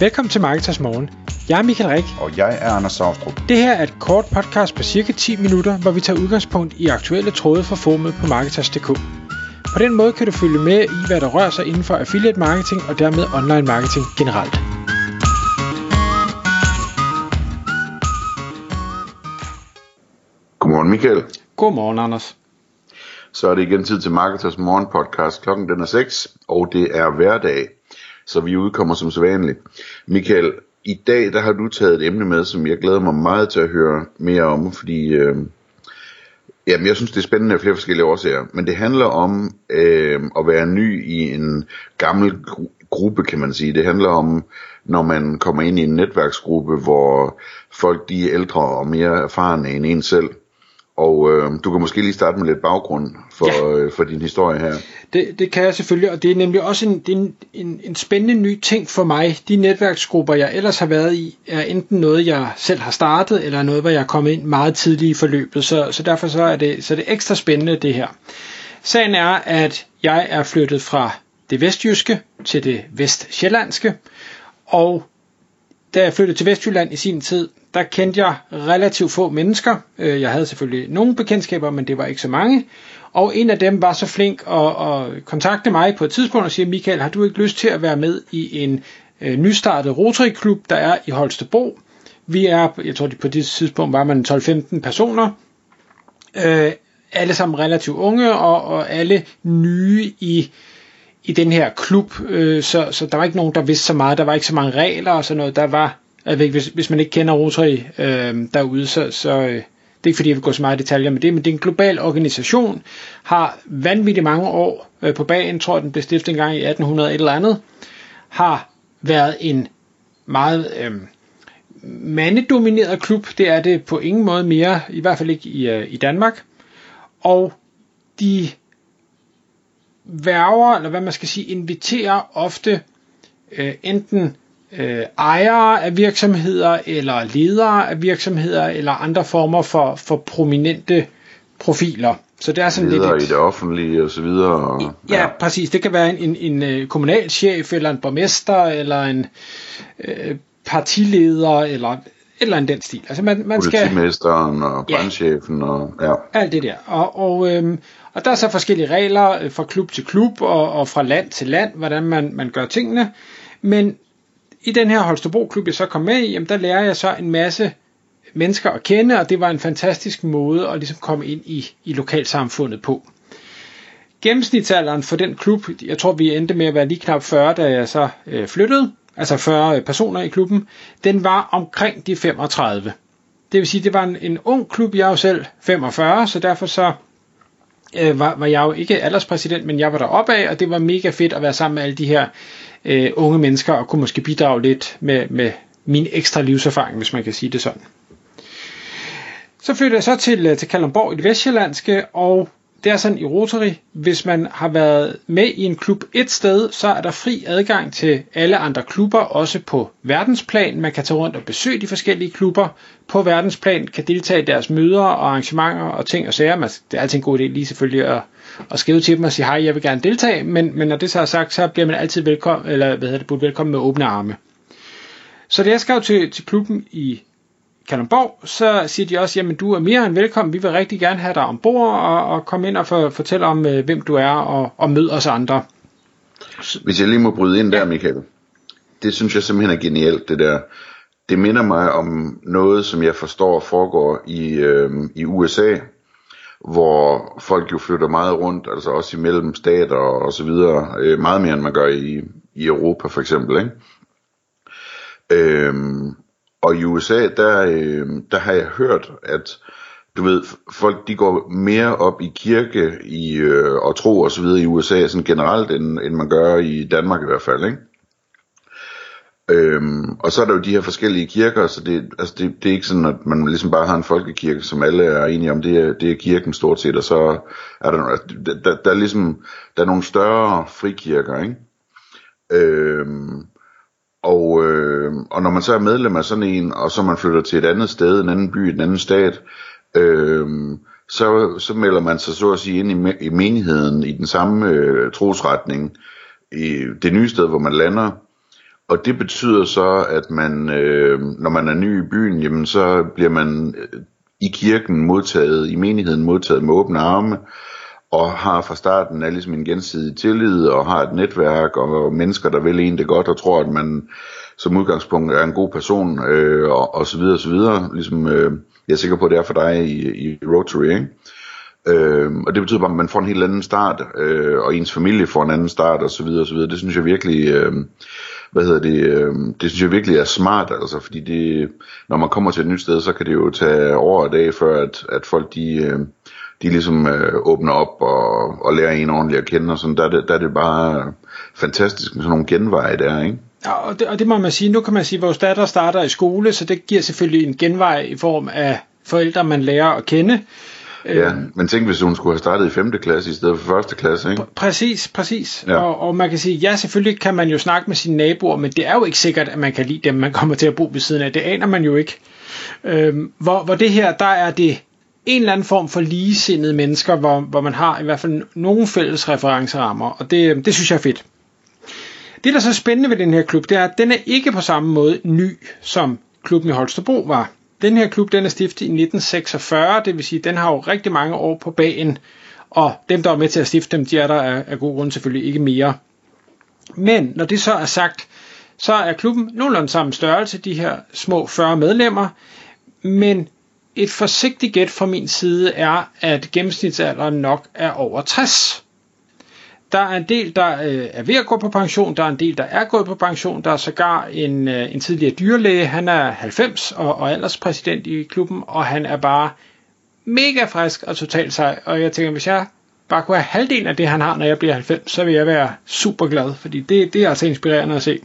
Velkommen til Marketers Morgen. Jeg er Michael Rik. Og jeg er Anders Saustrup. Det her er et kort podcast på cirka 10 minutter, hvor vi tager udgangspunkt i aktuelle tråde fra formet på Marketers.dk. På den måde kan du følge med i, hvad der rører sig inden for affiliate marketing og dermed online marketing generelt. Godmorgen Michael. Godmorgen Anders. Så er det igen tid til Marketers Morgen podcast. Klokken den er 6, og det er hverdag, så vi udkommer som sædvanligt. Michael, i dag der har du taget et emne med, som jeg glæder mig meget til at høre mere om, fordi øh, jamen, jeg synes, det er spændende af flere forskellige årsager. Men det handler om øh, at være ny i en gammel gru- gruppe, kan man sige. Det handler om, når man kommer ind i en netværksgruppe, hvor folk de er ældre og mere erfarne end en selv. Og øh, du kan måske lige starte med lidt baggrund for, ja. øh, for din historie her. Det, det kan jeg selvfølgelig, og det er nemlig også en, en, en, en spændende ny ting for mig. De netværksgrupper, jeg ellers har været i, er enten noget, jeg selv har startet, eller noget, hvor jeg er kommet ind meget tidligt i forløbet. Så, så derfor så er, det, så er det ekstra spændende, det her. Sagen er, at jeg er flyttet fra det vestjyske til det vestsjællandske, og da jeg flyttede til Vestjylland i sin tid, der kendte jeg relativt få mennesker. Øh, jeg havde selvfølgelig nogle bekendtskaber, men det var ikke så mange. Og en af dem var så flink at, at kontakte mig på et tidspunkt og sige, Michael, har du ikke lyst til at være med i en øh, nystartet Rotary-klub, der er i Holstebro? Vi er, jeg tror på det tidspunkt var man 12-15 personer, øh, alle sammen relativt unge, og, og alle nye i, i den her klub, øh, så, så der var ikke nogen, der vidste så meget, der var ikke så mange regler og sådan noget, der var, jeg ved ikke, hvis, hvis man ikke kender Rotary øh, derude, så, så øh, det er ikke fordi, jeg vil gå så meget i detaljer med det, men det er en global organisation, har vanvittigt mange år øh, på bagen, tror jeg, den blev stiftet engang i 1800 et eller andet, har været en meget øh, mandedomineret klub, det er det på ingen måde mere, i hvert fald ikke i, øh, i Danmark, og de værger, eller hvad man skal sige, inviterer ofte øh, enten øh, ejere af virksomheder, eller ledere af virksomheder, eller andre former for, for prominente profiler. Så det er sådan lidt... i det offentlige og så videre. Og, Ja, ja, præcis. Det kan være en, en, en øh, kommunalchef, eller en borgmester, eller en øh, partileder, eller eller en den stil. Altså man, man skal Politimesteren og Ja. brandchefen og ja. alt det der. Og, og, øhm, og der er så forskellige regler øh, fra klub til klub og, og fra land til land, hvordan man, man gør tingene. Men i den her Holstebro-klub, jeg så kom med i, jamen, der lærer jeg så en masse mennesker at kende, og det var en fantastisk måde at ligesom komme ind i, i lokalsamfundet på. Gennemsnitsalderen for den klub, jeg tror vi endte med at være lige knap 40, da jeg så øh, flyttede, altså 40 personer i klubben, den var omkring de 35. Det vil sige, det var en, en ung klub, jeg er jo selv 45, så derfor så øh, var, var jeg jo ikke alderspræsident, men jeg var deroppe af, og det var mega fedt at være sammen med alle de her øh, unge mennesker, og kunne måske bidrage lidt med, med min ekstra livserfaring, hvis man kan sige det sådan. Så flyttede jeg så til, øh, til Kalundborg i det vestjyllandske, og det er sådan i Rotary, hvis man har været med i en klub et sted, så er der fri adgang til alle andre klubber, også på verdensplan. Man kan tage rundt og besøge de forskellige klubber på verdensplan, kan deltage i deres møder og arrangementer og ting og sager. Man- Det er altid en god idé lige selvfølgelig at, at skrive til dem og sige, hej, jeg vil gerne deltage, men, men når det så er sagt, så bliver man altid velkommen, eller hvad hedder det, budt velkommen med åbne arme. Så da jeg skrev til, til klubben i Kalundborg, så siger de også, jamen du er mere end velkommen, vi vil rigtig gerne have dig ombord og, og komme ind og for, fortælle om, øh, hvem du er og, og møde os andre. Hvis jeg lige må bryde ind der, Michael. Det synes jeg simpelthen er genialt, det der. Det minder mig om noget, som jeg forstår foregår i, øh, i USA, hvor folk jo flytter meget rundt, altså også imellem stater og så videre, øh, meget mere end man gør i, i Europa for eksempel, ikke? Øhm, og i USA, der, øh, der har jeg hørt, at du ved, folk de går mere op i kirke i, øh, og tro og så videre i USA sådan generelt, end, end man gør i Danmark i hvert fald, ikke? Øhm, og så er der jo de her forskellige kirker, så det, altså det, det er ikke sådan, at man ligesom bare har en folkekirke, som alle er enige om, det er, det er kirken stort set, og så er der, altså, der, der, der er ligesom, der er nogle større frikirker, ikke? Øhm, og, øh, og når man så er medlem af sådan en, og så man flytter til et andet sted, en anden by, en anden stat, øh, så, så melder man sig så at sige ind i, me- i menigheden i den samme øh, trosretning, i det nye sted, hvor man lander. og det betyder så, at man, øh, når man er ny i byen, jamen så bliver man øh, i kirken modtaget, i menigheden modtaget med åbne arme, og har fra starten af ligesom en gensidig tillid, og har et netværk, og mennesker, der vil en det godt, og tror, at man som udgangspunkt er en god person, øh, og, og så videre, og så videre. Ligesom, øh, jeg er sikker på, at det er for dig i, i Rotary, ikke? Øh, og det betyder bare, at man får en helt anden start, øh, og ens familie får en anden start, og så videre, og så videre. Det synes jeg virkelig, øh, hvad hedder det, øh, det synes jeg virkelig er smart, altså, fordi det, når man kommer til et nyt sted, så kan det jo tage år og dage, før at, at folk de, øh, de ligesom øh, åbner op og, og lærer en ordentligt at kende, og sådan, der er det, der er det bare fantastisk med sådan nogle genveje der, ikke? Ja, og det, og det må man sige. Nu kan man sige, at vores datter starter i skole, så det giver selvfølgelig en genvej i form af forældre, man lærer at kende. Ja, men tænk hvis hun skulle have startet i 5. klasse i stedet for 1. klasse, ikke? Præcis, præcis. Ja. Og, og man kan sige, ja, selvfølgelig kan man jo snakke med sine naboer, men det er jo ikke sikkert, at man kan lide dem, man kommer til at bo ved siden af. Det aner man jo ikke. Øhm, hvor, hvor det her, der er det en eller anden form for ligesindede mennesker, hvor, hvor man har i hvert fald nogle fælles referencerammer, og det, det synes jeg er fedt. Det, der er så spændende ved den her klub, det er, at den er ikke på samme måde ny, som klubben i Holstebro var. Den her klub, den er stiftet i 1946, det vil sige, den har jo rigtig mange år på bagen, og dem, der er med til at stifte dem, de er der af, af god grund selvfølgelig ikke mere. Men når det så er sagt, så er klubben nogenlunde samme størrelse, de her små 40 medlemmer, men et forsigtigt gæt fra min side er, at gennemsnitsalderen nok er over 60. Der er en del, der øh, er ved at gå på pension, der er en del, der er gået på pension, der er sågar en, øh, en tidligere dyrlæge, han er 90 og, og alderspræsident i klubben, og han er bare mega frisk og totalt sej, og jeg tænker, hvis jeg bare kunne have halvdelen af det, han har, når jeg bliver 90, så vil jeg være super glad, fordi det, det er altså inspirerende at se.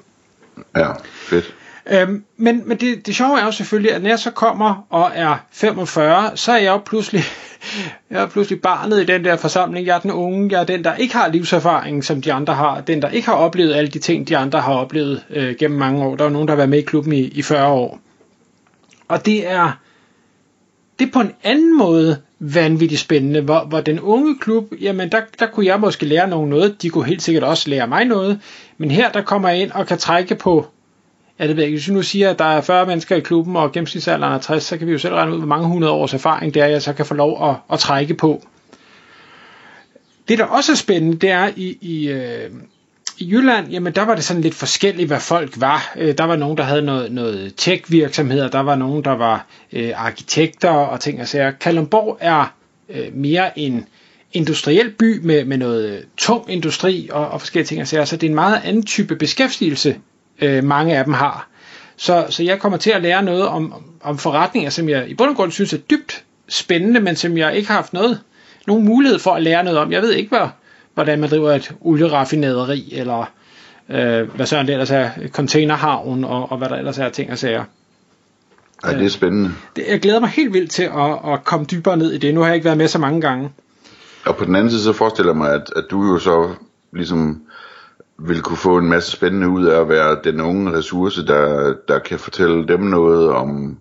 Ja, fedt. Øhm, men men det, det sjove er jo selvfølgelig, at når jeg så kommer og er 45, så er jeg jo pludselig, jeg er pludselig barnet i den der forsamling. Jeg er den unge, jeg er den, der ikke har livserfaring, som de andre har. Den, der ikke har oplevet alle de ting, de andre har oplevet øh, gennem mange år. Der er nogen, der har været med i klubben i, i 40 år. Og det er, det er på en anden måde vanvittigt spændende, hvor, hvor den unge klub, jamen der, der kunne jeg måske lære nogen noget, de kunne helt sikkert også lære mig noget, men her der kommer jeg ind og kan trække på ja, det ved jeg Hvis vi nu siger, at der er 40 mennesker i klubben, og gennemsnitsalderen er 60, så kan vi jo selv regne ud, hvor mange hundrede års erfaring det er, jeg så kan få lov at, at trække på. Det, der også er spændende, det er i, i, øh, i Jylland, jamen der var det sådan lidt forskelligt, hvad folk var. Øh, der var nogen, der havde noget, noget tech-virksomheder, der var nogen, der var øh, arkitekter og ting og sager. Kalundborg er øh, mere en industriel by med, med noget øh, tung industri og, og forskellige ting og sager, så det er en meget anden type beskæftigelse, øh, mange af dem har. Så, så jeg kommer til at lære noget om, om forretninger, som jeg i bund og grund synes er dybt spændende, men som jeg ikke har haft noget, nogen mulighed for at lære noget om. Jeg ved ikke, hvad, hvordan man driver et olieraffinaderi, eller øh, hvad så det ellers er, containerhavn, og, og hvad der ellers er ting og sager. Ja, det er spændende. Det, jeg glæder mig helt vildt til at, at komme dybere ned i det. Nu har jeg ikke været med så mange gange. Og på den anden side, så forestiller jeg mig, at, at du jo så ligesom vil kunne få en masse spændende ud af at være den unge ressource, der, der kan fortælle dem noget om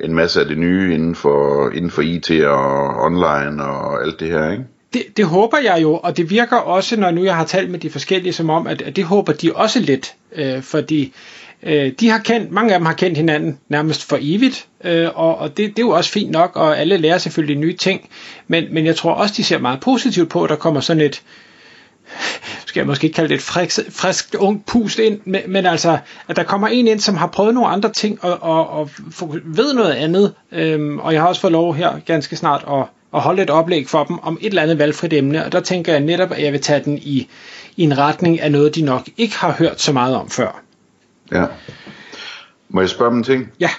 en masse af det nye inden for, inden for IT og online og alt det her, ikke? Det, det håber jeg jo, og det virker også, når nu jeg har talt med de forskellige, som om, at, at det håber de også lidt, øh, fordi øh, de har kendt, mange af dem har kendt hinanden nærmest for evigt, øh, og, og det, det er jo også fint nok, og alle lærer selvfølgelig nye ting, men, men jeg tror også, de ser meget positivt på, at der kommer sådan et, skal jeg måske ikke kalde det et frisk, frisk ung pust ind, men, men altså, at der kommer en ind, som har prøvet nogle andre ting, og, og, og ved noget andet, øhm, og jeg har også fået lov her ganske snart at, at holde et oplæg for dem om et eller andet valgfrit emne, og der tænker jeg netop, at jeg vil tage den i, i en retning af noget, de nok ikke har hørt så meget om før. Ja. Må jeg spørge om en ting? Ja.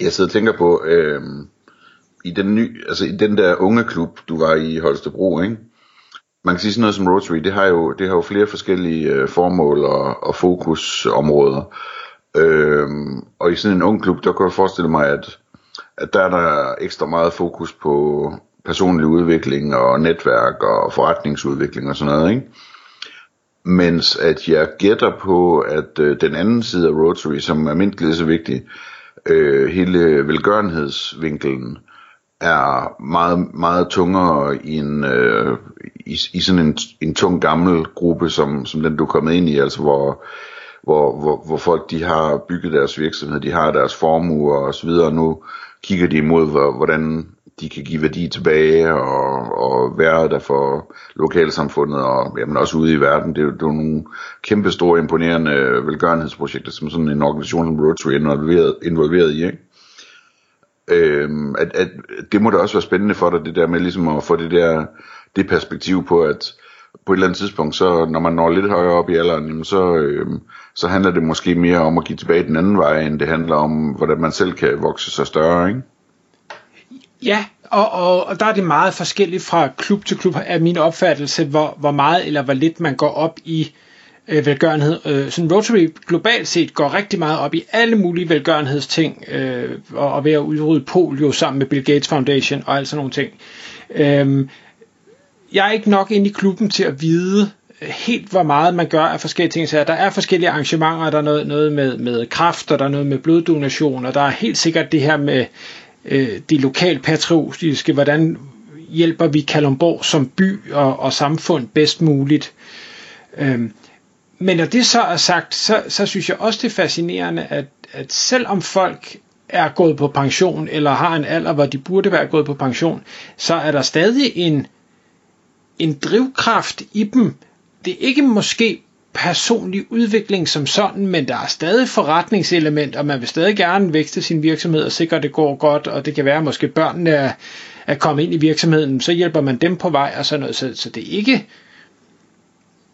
Jeg sidder og tænker på, øh, i den ny, altså i den der unge klub, du var i Holstebro, ikke? Man kan sige sådan noget som Rotary, det har jo, det har jo flere forskellige øh, formål og, og fokusområder. Øhm, og i sådan en ung klub, der kan jeg forestille mig, at, at der er der ekstra meget fokus på personlig udvikling og netværk og forretningsudvikling og sådan noget, ikke? Mens at jeg gætter på, at øh, den anden side af Rotary, som er mindst lige så vigtig, øh, hele velgørenhedsvinkelen, er meget, meget tungere i, en, øh, i, i sådan en, en tung gammel gruppe, som, som den du er kommet ind i, altså hvor, hvor, hvor, hvor folk de har bygget deres virksomhed, de har deres formuer og så videre, og nu kigger de imod, hvordan de kan give værdi tilbage og, og være der for lokalsamfundet og jamen også ude i verden. Det er, det er nogle kæmpe store imponerende velgørenhedsprojekter, som sådan en organisation som Rotary er involveret, involveret i. Ikke? Øhm, at, at, det må da også være spændende for dig, det der med ligesom at få det der det perspektiv på, at på et eller andet tidspunkt, så når man når lidt højere op i alderen, jamen så, øh, så handler det måske mere om at give tilbage den anden vej, end det handler om, hvordan man selv kan vokse sig større, ikke? Ja, og, og, og der er det meget forskelligt fra klub til klub, er min opfattelse, hvor, hvor meget eller hvor lidt man går op i øh, velgørenhed. Øh, sådan Rotary globalt set går rigtig meget op i alle mulige velgørenhedsting, øh, og, og ved at udrydde polio sammen med Bill Gates Foundation og alt sådan nogle ting. Øh, jeg er ikke nok inde i klubben til at vide øh, helt, hvor meget man gør af forskellige ting. Så der er forskellige arrangementer, der er noget, noget med, med kraft, og der er noget med bloddonation, og der er helt sikkert det her med øh, det lokalpatriotiske, hvordan hjælper vi Kalundborg som by og, og samfund bedst muligt. Øhm, men når det så er sagt, så, så synes jeg også det er fascinerende, at, at selvom folk er gået på pension, eller har en alder, hvor de burde være gået på pension, så er der stadig en, en drivkraft i dem. Det er ikke måske personlig udvikling som sådan, men der er stadig forretningselement, og man vil stadig gerne vækste sin virksomhed og sikre, at det går godt, og det kan være, at måske børnene er, er kommet ind i virksomheden, så hjælper man dem på vej og sådan noget. Så, så det er ikke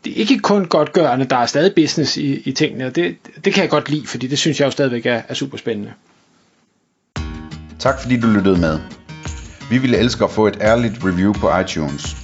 det er ikke kun godtgørende, der er stadig business i, i tingene, og det, det kan jeg godt lide, fordi det synes jeg jo stadigvæk er, er super spændende. Tak fordi du lyttede med. Vi ville elske at få et ærligt review på iTunes.